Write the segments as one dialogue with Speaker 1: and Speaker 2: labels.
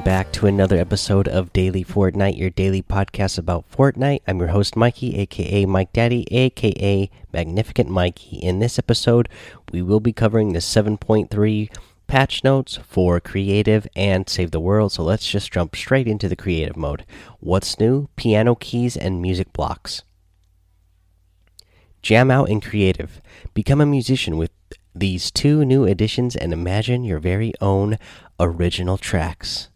Speaker 1: Welcome back to another episode of Daily Fortnite, your daily podcast about Fortnite. I'm your host, Mikey, aka Mike Daddy, aka Magnificent Mikey. In this episode, we will be covering the 7.3 patch notes for creative and save the world. So let's just jump straight into the creative mode. What's new? Piano keys and music blocks. Jam out in creative. Become a musician with these two new additions and imagine your very own original tracks.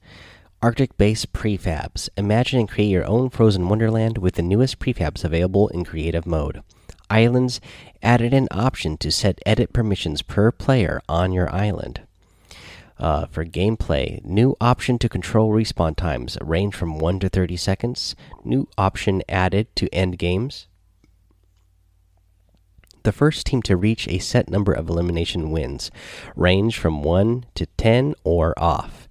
Speaker 1: Arctic Base Prefabs. Imagine and create your own frozen wonderland with the newest prefabs available in creative mode. Islands added an option to set edit permissions per player on your island. Uh, for gameplay, new option to control respawn times range from 1 to 30 seconds. New option added to end games. The first team to reach a set number of elimination wins, range from 1 to 10 or off.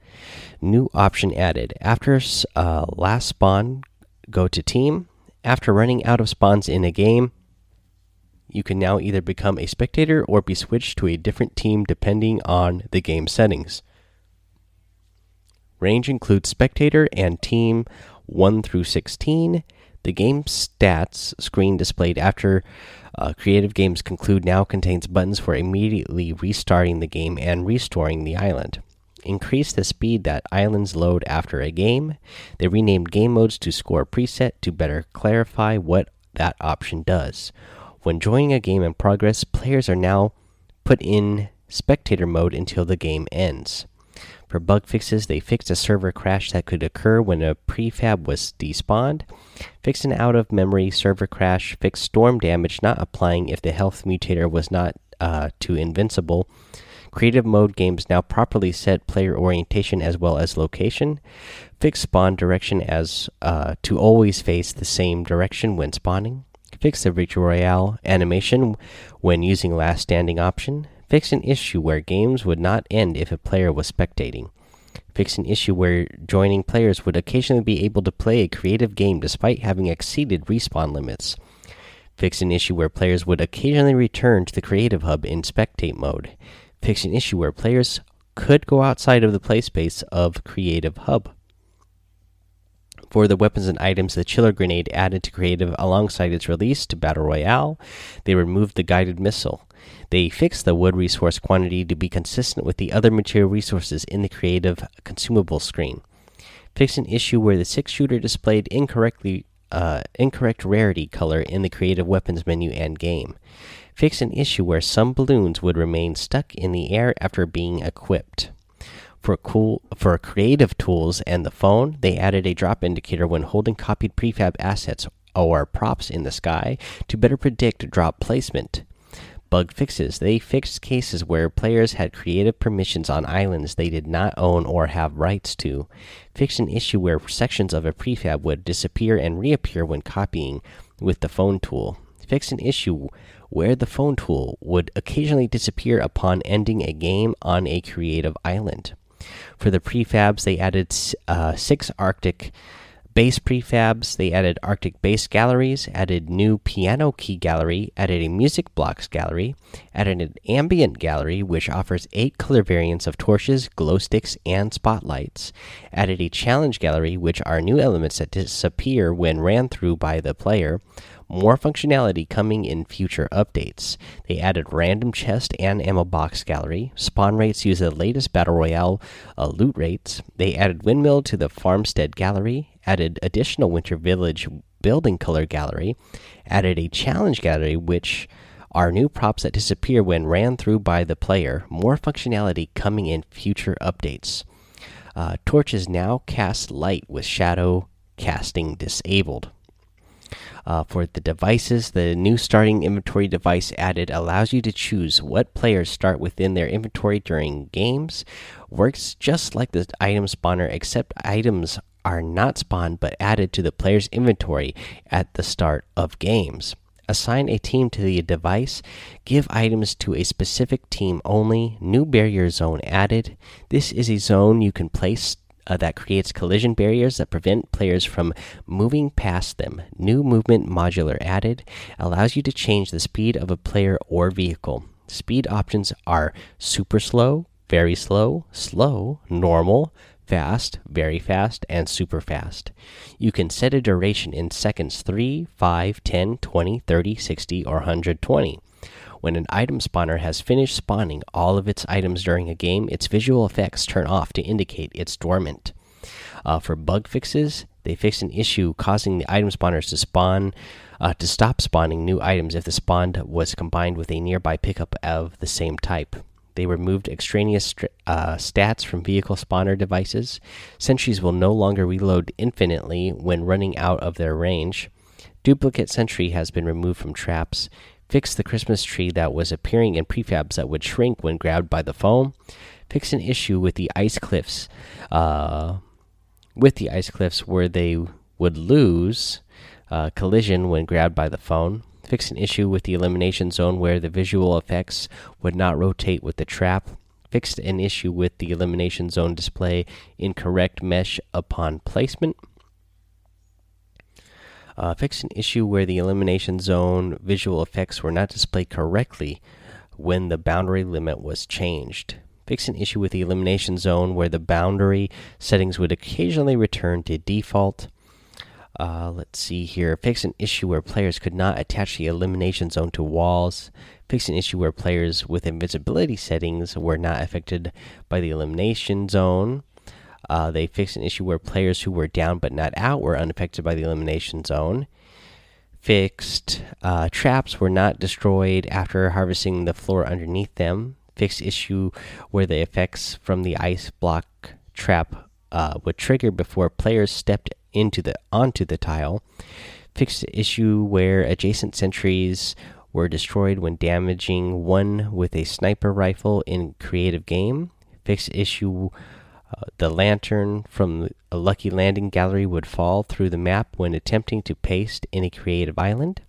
Speaker 1: New option added. After uh, last spawn, go to team. After running out of spawns in a game, you can now either become a spectator or be switched to a different team depending on the game settings. Range includes spectator and team 1 through 16. The game stats screen displayed after uh, Creative Games Conclude now contains buttons for immediately restarting the game and restoring the island. Increase the speed that islands load after a game. They renamed game modes to score preset to better clarify what that option does. When joining a game in progress, players are now put in spectator mode until the game ends. For bug fixes, they fixed a server crash that could occur when a prefab was despawned, fixed an out of memory server crash, fixed storm damage not applying if the health mutator was not uh, to invincible. Creative mode games now properly set player orientation as well as location. Fix spawn direction as uh, to always face the same direction when spawning. Fix the victory royale animation when using last standing option. Fix an issue where games would not end if a player was spectating. Fix an issue where joining players would occasionally be able to play a creative game despite having exceeded respawn limits. Fix an issue where players would occasionally return to the creative hub in spectate mode. Fix an issue where players could go outside of the play space of creative hub. For the weapons and items, the Chiller Grenade added to Creative alongside its release to Battle Royale. They removed the guided missile. They fixed the wood resource quantity to be consistent with the other material resources in the Creative consumable screen. Fixed an issue where the six shooter displayed incorrectly uh, incorrect rarity color in the Creative weapons menu and game. Fixed an issue where some balloons would remain stuck in the air after being equipped. For cool for creative tools and the phone, they added a drop indicator when holding copied prefab assets or props in the sky to better predict drop placement. Bug fixes. They fixed cases where players had creative permissions on islands they did not own or have rights to. Fixed an issue where sections of a prefab would disappear and reappear when copying with the phone tool. Fixed an issue where the phone tool would occasionally disappear upon ending a game on a creative island. For the prefabs, they added uh, six Arctic base prefabs. They added Arctic base galleries, added new piano key gallery, added a music blocks gallery, added an ambient gallery, which offers eight color variants of torches, glow sticks, and spotlights, added a challenge gallery, which are new elements that disappear when ran through by the player. More functionality coming in future updates. They added random chest and ammo box gallery. Spawn rates use the latest battle royale uh, loot rates. They added windmill to the farmstead gallery added additional Winter Village building color gallery, added a challenge gallery, which are new props that disappear when ran through by the player. More functionality coming in future updates. Uh, torches now cast light with shadow casting disabled. Uh, for the devices, the new starting inventory device added allows you to choose what players start within their inventory during games. Works just like the item spawner, except items are not spawned but added to the player's inventory at the start of games. Assign a team to the device. Give items to a specific team only. New barrier zone added. This is a zone you can place uh, that creates collision barriers that prevent players from moving past them. New movement modular added. Allows you to change the speed of a player or vehicle. Speed options are super slow, very slow, slow, normal, fast, very fast, and super fast. You can set a duration in seconds 3, 5, 10, 20, 30, 60, or 120. When an item spawner has finished spawning all of its items during a game, its visual effects turn off to indicate it's dormant. Uh, for bug fixes, they fix an issue causing the item spawners to spawn uh, to stop spawning new items if the spawn was combined with a nearby pickup of the same type. They removed extraneous uh, stats from vehicle spawner devices. Sentries will no longer reload infinitely when running out of their range. Duplicate sentry has been removed from traps. Fix the Christmas tree that was appearing in prefabs that would shrink when grabbed by the phone. Fix an issue with the ice cliffs. Uh, with the ice cliffs where they would lose uh, collision when grabbed by the phone. Fix an issue with the elimination zone where the visual effects would not rotate with the trap. Fixed an issue with the elimination zone display incorrect mesh upon placement. Uh, fixed an issue where the elimination zone visual effects were not displayed correctly when the boundary limit was changed. Fix an issue with the elimination zone where the boundary settings would occasionally return to default. Uh, let's see here. Fix an issue where players could not attach the elimination zone to walls. Fix an issue where players with invisibility settings were not affected by the elimination zone. Uh, they fixed an issue where players who were down but not out were unaffected by the elimination zone. Fixed uh, traps were not destroyed after harvesting the floor underneath them. Fixed issue where the effects from the ice block trap uh, would trigger before players stepped into the onto the tile. Fixed issue where adjacent sentries were destroyed when damaging one with a sniper rifle in creative game. Fixed issue uh, the lantern from a lucky landing gallery would fall through the map when attempting to paste in a creative island.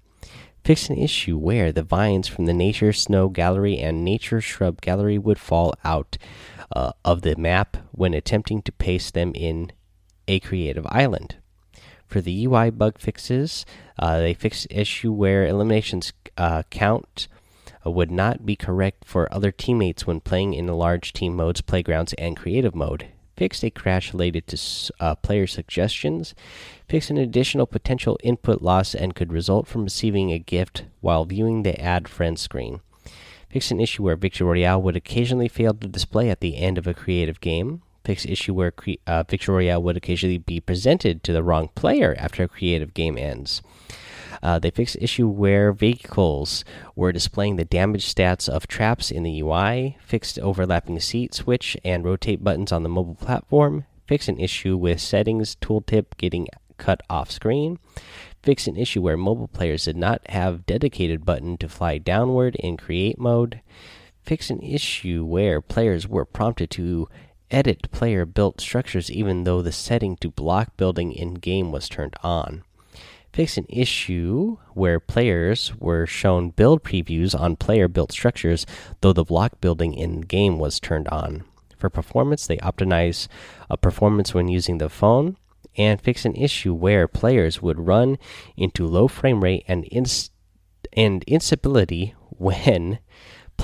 Speaker 1: Fix an issue where the vines from the Nature Snow Gallery and Nature Shrub Gallery would fall out uh, of the map when attempting to paste them in a creative island. For the UI bug fixes, uh, they fixed issue where eliminations uh, count uh, would not be correct for other teammates when playing in the large team modes, playgrounds, and creative mode. Fixed a crash related to uh, player suggestions. Fixed an additional potential input loss and could result from receiving a gift while viewing the add friend screen. Fixed an issue where Victory Royale would occasionally fail to display at the end of a creative game fix issue where uh, Victory Royale would occasionally be presented to the wrong player after a creative game ends. Uh, they fixed issue where vehicles were displaying the damage stats of traps in the UI, fixed overlapping seat switch and rotate buttons on the mobile platform, fixed an issue with settings tooltip getting cut off screen, fixed an issue where mobile players did not have dedicated button to fly downward in create mode, fixed an issue where players were prompted to edit player built structures even though the setting to block building in game was turned on. Fix an issue where players were shown build previews on player built structures though the block building in game was turned on. For performance, they optimize a performance when using the phone and fix an issue where players would run into low frame rate and, inst and instability when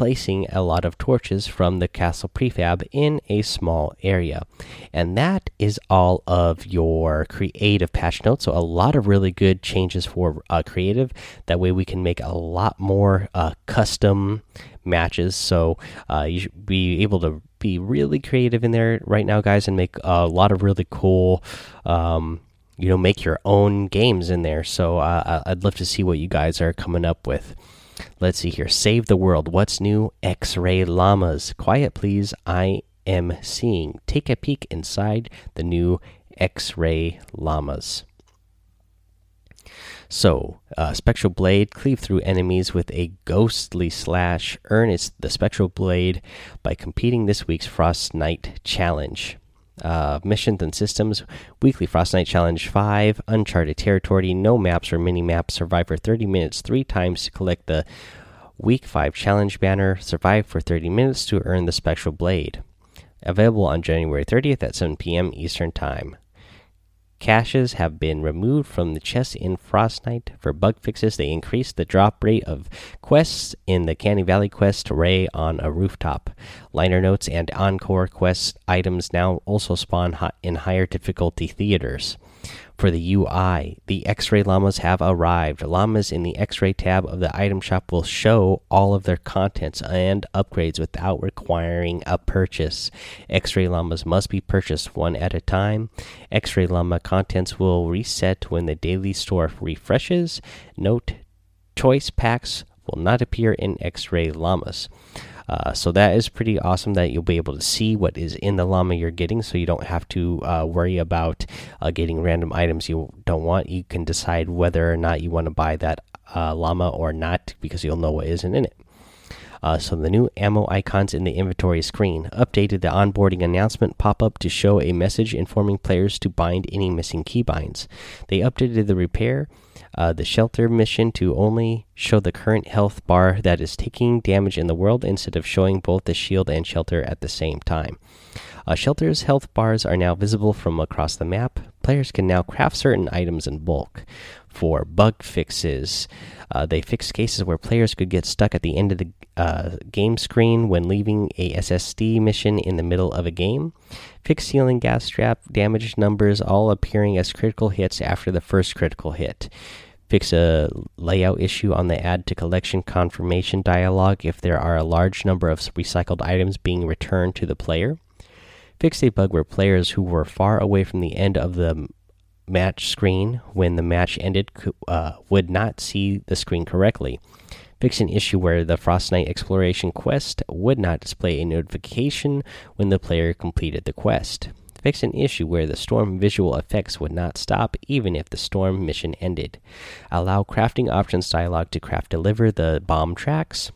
Speaker 1: placing a lot of torches from the castle prefab in a small area. And that is all of your creative patch notes. So, a lot of really good changes for uh, creative. That way, we can make a lot more uh, custom matches. So, uh, you should be able to be really creative in there right now, guys, and make a lot of really cool. Um, you know, make your own games in there. So, uh, I'd love to see what you guys are coming up with. Let's see here. Save the world. What's new? X ray llamas. Quiet, please. I am seeing. Take a peek inside the new X ray llamas. So, uh, Spectral Blade cleave through enemies with a ghostly slash. Earn its, the Spectral Blade by competing this week's Frost Night Challenge uh, missions and systems weekly frost night challenge 5 uncharted territory no maps or mini maps survive for 30 minutes three times to collect the week 5 challenge banner survive for 30 minutes to earn the spectral blade. Available on january 30th at 7 p.m eastern time caches have been removed from the chests in Frostnight. For bug fixes, they increased the drop rate of quests in the Canny Valley quest array on a rooftop. Liner notes and encore quest items now also spawn in higher difficulty theaters. For the UI, the X ray llamas have arrived. Llamas in the X ray tab of the item shop will show all of their contents and upgrades without requiring a purchase. X ray llamas must be purchased one at a time. X ray llama contents will reset when the daily store refreshes. Note choice packs will not appear in X ray llamas. Uh, so that is pretty awesome that you'll be able to see what is in the llama you're getting, so you don't have to uh, worry about uh, getting random items you don't want. You can decide whether or not you want to buy that uh, llama or not because you'll know what isn't in it. Uh, so the new ammo icons in the inventory screen updated the onboarding announcement pop-up to show a message informing players to bind any missing keybinds. They updated the repair uh, the shelter mission to only show the current health bar that is taking damage in the world instead of showing both the shield and shelter at the same time. Uh, shelter's health bars are now visible from across the map. Players can now craft certain items in bulk. For bug fixes, uh, they fixed cases where players could get stuck at the end of the uh, game screen when leaving a SSD mission in the middle of a game. Fixed ceiling gas trap damage numbers all appearing as critical hits after the first critical hit. Fix a layout issue on the add to collection confirmation dialog if there are a large number of recycled items being returned to the player. Fix a bug where players who were far away from the end of the match screen when the match ended uh, would not see the screen correctly. Fix an issue where the Frostnight Exploration quest would not display a notification when the player completed the quest. Fix an issue where the storm visual effects would not stop even if the storm mission ended. Allow crafting options dialog to craft deliver the bomb tracks.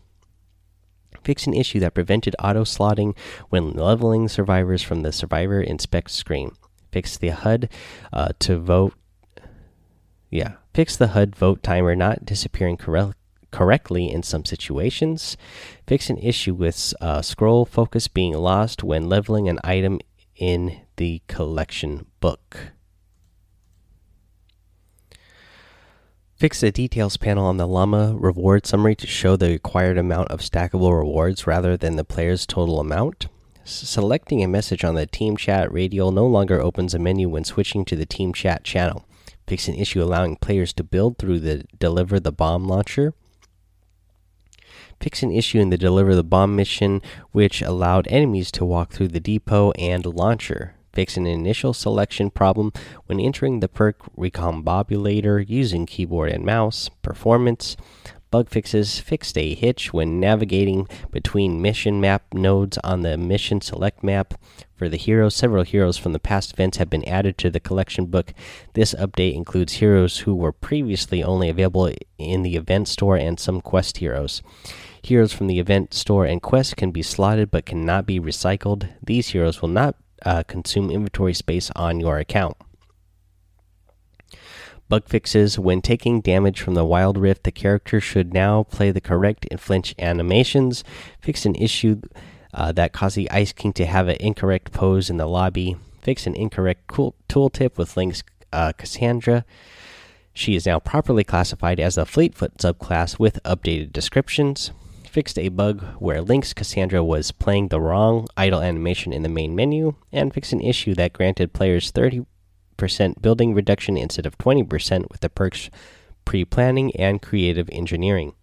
Speaker 1: Fix an issue that prevented auto slotting when leveling survivors from the survivor inspect screen fix the HUD uh, to vote. Yeah, fix the HUD vote timer not disappearing correct correctly in some situations. Fix an issue with uh, scroll focus being lost when leveling an item in the collection book. Fix the details panel on the Llama reward summary to show the required amount of stackable rewards rather than the player's total amount. Selecting a message on the Team Chat radial no longer opens a menu when switching to the Team Chat channel. Fix an issue allowing players to build through the Deliver the Bomb launcher. Fix an issue in the Deliver the Bomb mission, which allowed enemies to walk through the depot and launcher. Fix an initial selection problem when entering the perk Recombobulator using keyboard and mouse. Performance bug fixes fixed a hitch when navigating between mission map nodes on the mission select map. For the heroes, several heroes from the past events have been added to the collection book. This update includes heroes who were previously only available in the event store and some quest heroes. Heroes from the event store and quest can be slotted but cannot be recycled. These heroes will not uh, consume inventory space on your account. Bug fixes when taking damage from the Wild Rift, the character should now play the correct and flinch animations. Fix an issue uh, that caused the Ice King to have an incorrect pose in the lobby. Fix an incorrect cool tooltip with Lynx uh, Cassandra. She is now properly classified as a Fleetfoot subclass with updated descriptions. Fixed a bug where Lynx Cassandra was playing the wrong idle animation in the main menu, and fixed an issue that granted players 30 percent building reduction instead of 20% with the perks pre planning and creative engineering.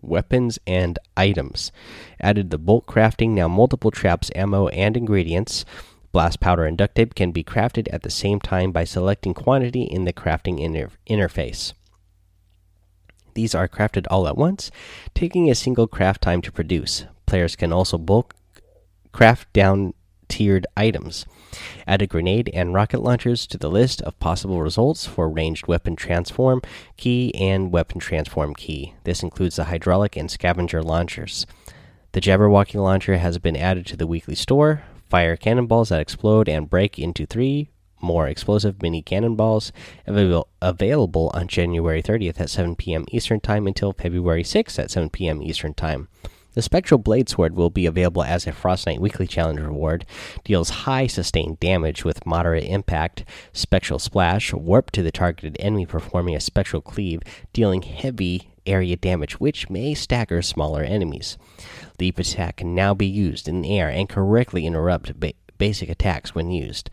Speaker 1: Weapons and items. Added the bolt crafting, now multiple traps, ammo, and ingredients. Blast powder and duct tape can be crafted at the same time by selecting quantity in the crafting inter interface. These are crafted all at once, taking a single craft time to produce. Players can also bulk craft down tiered items. Add a grenade and rocket launchers to the list of possible results for ranged weapon transform key and weapon transform key. This includes the hydraulic and scavenger launchers. The Jabberwocky launcher has been added to the weekly store. Fire cannonballs that explode and break into three more explosive mini cannonballs available, on January 30th at 7 p.m. Eastern Time until February 6th at 7 p.m. Eastern Time. The Spectral Blade Sword will be available as a Frostnight Weekly Challenge reward. Deals high sustained damage with moderate impact. Spectral Splash, warp to the targeted enemy performing a spectral cleave, dealing heavy area damage, which may stagger smaller enemies. Leap attack can now be used in the air and correctly interrupt ba basic attacks when used.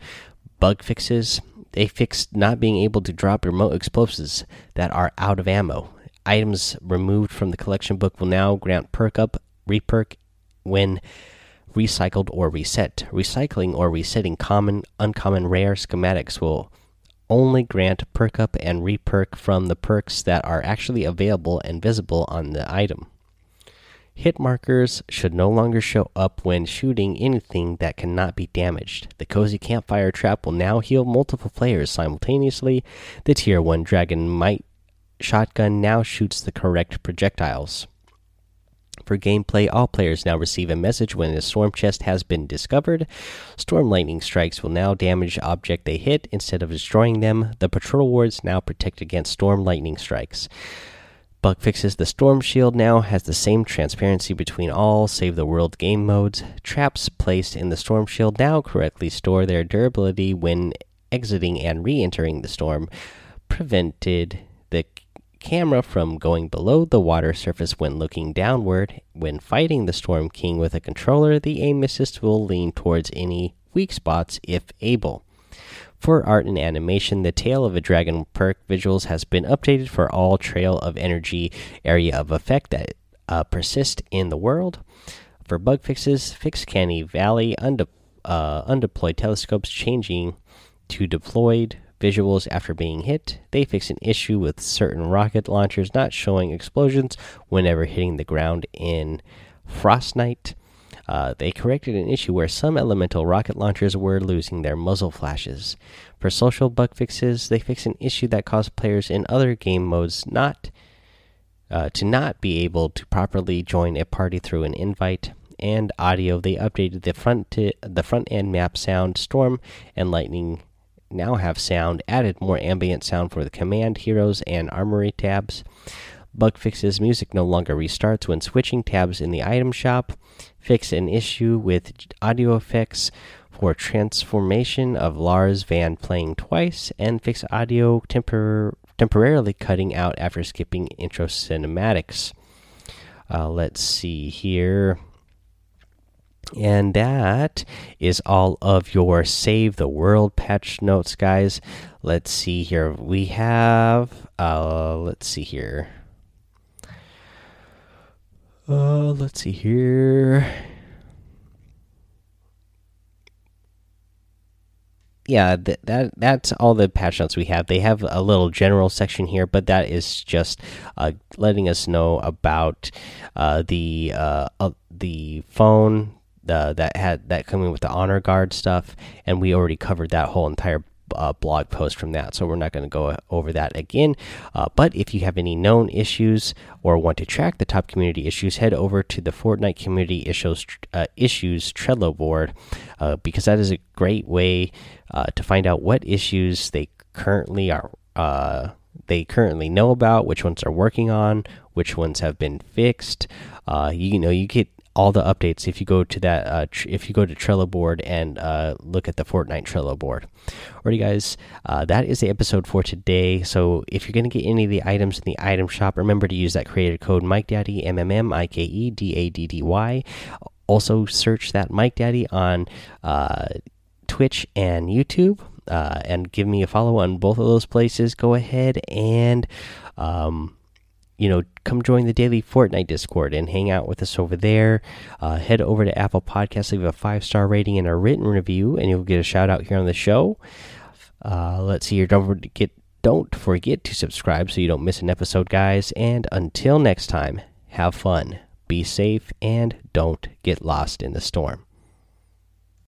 Speaker 1: Bug fixes they fixed not being able to drop remote explosives that are out of ammo. Items removed from the collection book will now grant perk up, reperk when recycled or reset. Recycling or resetting common, uncommon, rare schematics will only grant perk up and reperk from the perks that are actually available and visible on the item. Hit markers should no longer show up when shooting anything that cannot be damaged. The Cozy Campfire Trap will now heal multiple players simultaneously. The Tier 1 Dragon Might shotgun now shoots the correct projectiles. For gameplay, all players now receive a message when a storm chest has been discovered. Storm lightning strikes will now damage object they hit instead of destroying them. The patrol wards now protect against storm lightning strikes. Bug fixes the Storm Shield now has the same transparency between all save the world game modes. Traps placed in the Storm Shield now correctly store their durability when exiting and re entering the storm, prevented camera from going below the water surface when looking downward. When fighting the Storm King with a controller, the aim assist will lean towards any weak spots if able. For art and animation, the Tail of a Dragon perk visuals has been updated for all Trail of Energy area of effect that uh, persist in the world. For bug fixes, fix Canny Valley unde uh, undeployed telescopes changing to deployed visuals after being hit. They fix an issue with certain rocket launchers not showing explosions whenever hitting the ground in Frostnight. Uh, they corrected an issue where some elemental rocket launchers were losing their muzzle flashes. For social bug fixes, they fixed an issue that caused players in other game modes not uh, to not be able to properly join a party through an invite. And audio, they updated the front the front end map sound, storm and lightning now have sound, added more ambient sound for the command, heroes, and armory tabs. Bug fixes music no longer restarts when switching tabs in the item shop. Fix an issue with audio effects for transformation of Lars Van playing twice. And fix audio tempor temporarily cutting out after skipping intro cinematics. Uh, let's see here. And that is all of your Save the World patch notes, guys. Let's see here. We have, uh, let's see here. Uh, let's see here. yeah, that, that that's all the patch notes we have. They have a little general section here, but that is just uh, letting us know about uh, the uh, the phone that had that coming with the honor guard stuff, and we already covered that whole entire uh, blog post from that, so we're not going to go over that again. Uh, but if you have any known issues or want to track the top community issues, head over to the Fortnite Community Issues uh, Issues Trello board uh, because that is a great way uh, to find out what issues they currently are uh, they currently know about, which ones are working on, which ones have been fixed. you know, you get all the updates if you go to that uh, if you go to Trello board and uh, look at the Fortnite Trello board. Alrighty, guys, uh, that is the episode for today. So if you're gonna get any of the items in the item shop, remember to use that creator code Mike Daddy M M M I K E D A D D Y. Also, search that Mike Daddy on uh, Twitch and YouTube. Uh, and give me a follow on both of those places. Go ahead and um, you know, come join the daily Fortnite Discord and hang out with us over there. Uh, head over to Apple Podcasts, leave a five star rating and a written review, and you'll get a shout out here on the show. Uh, let's see here. Don't forget, don't forget to subscribe so you don't miss an episode, guys. And until next time, have fun, be safe, and don't get lost in the storm.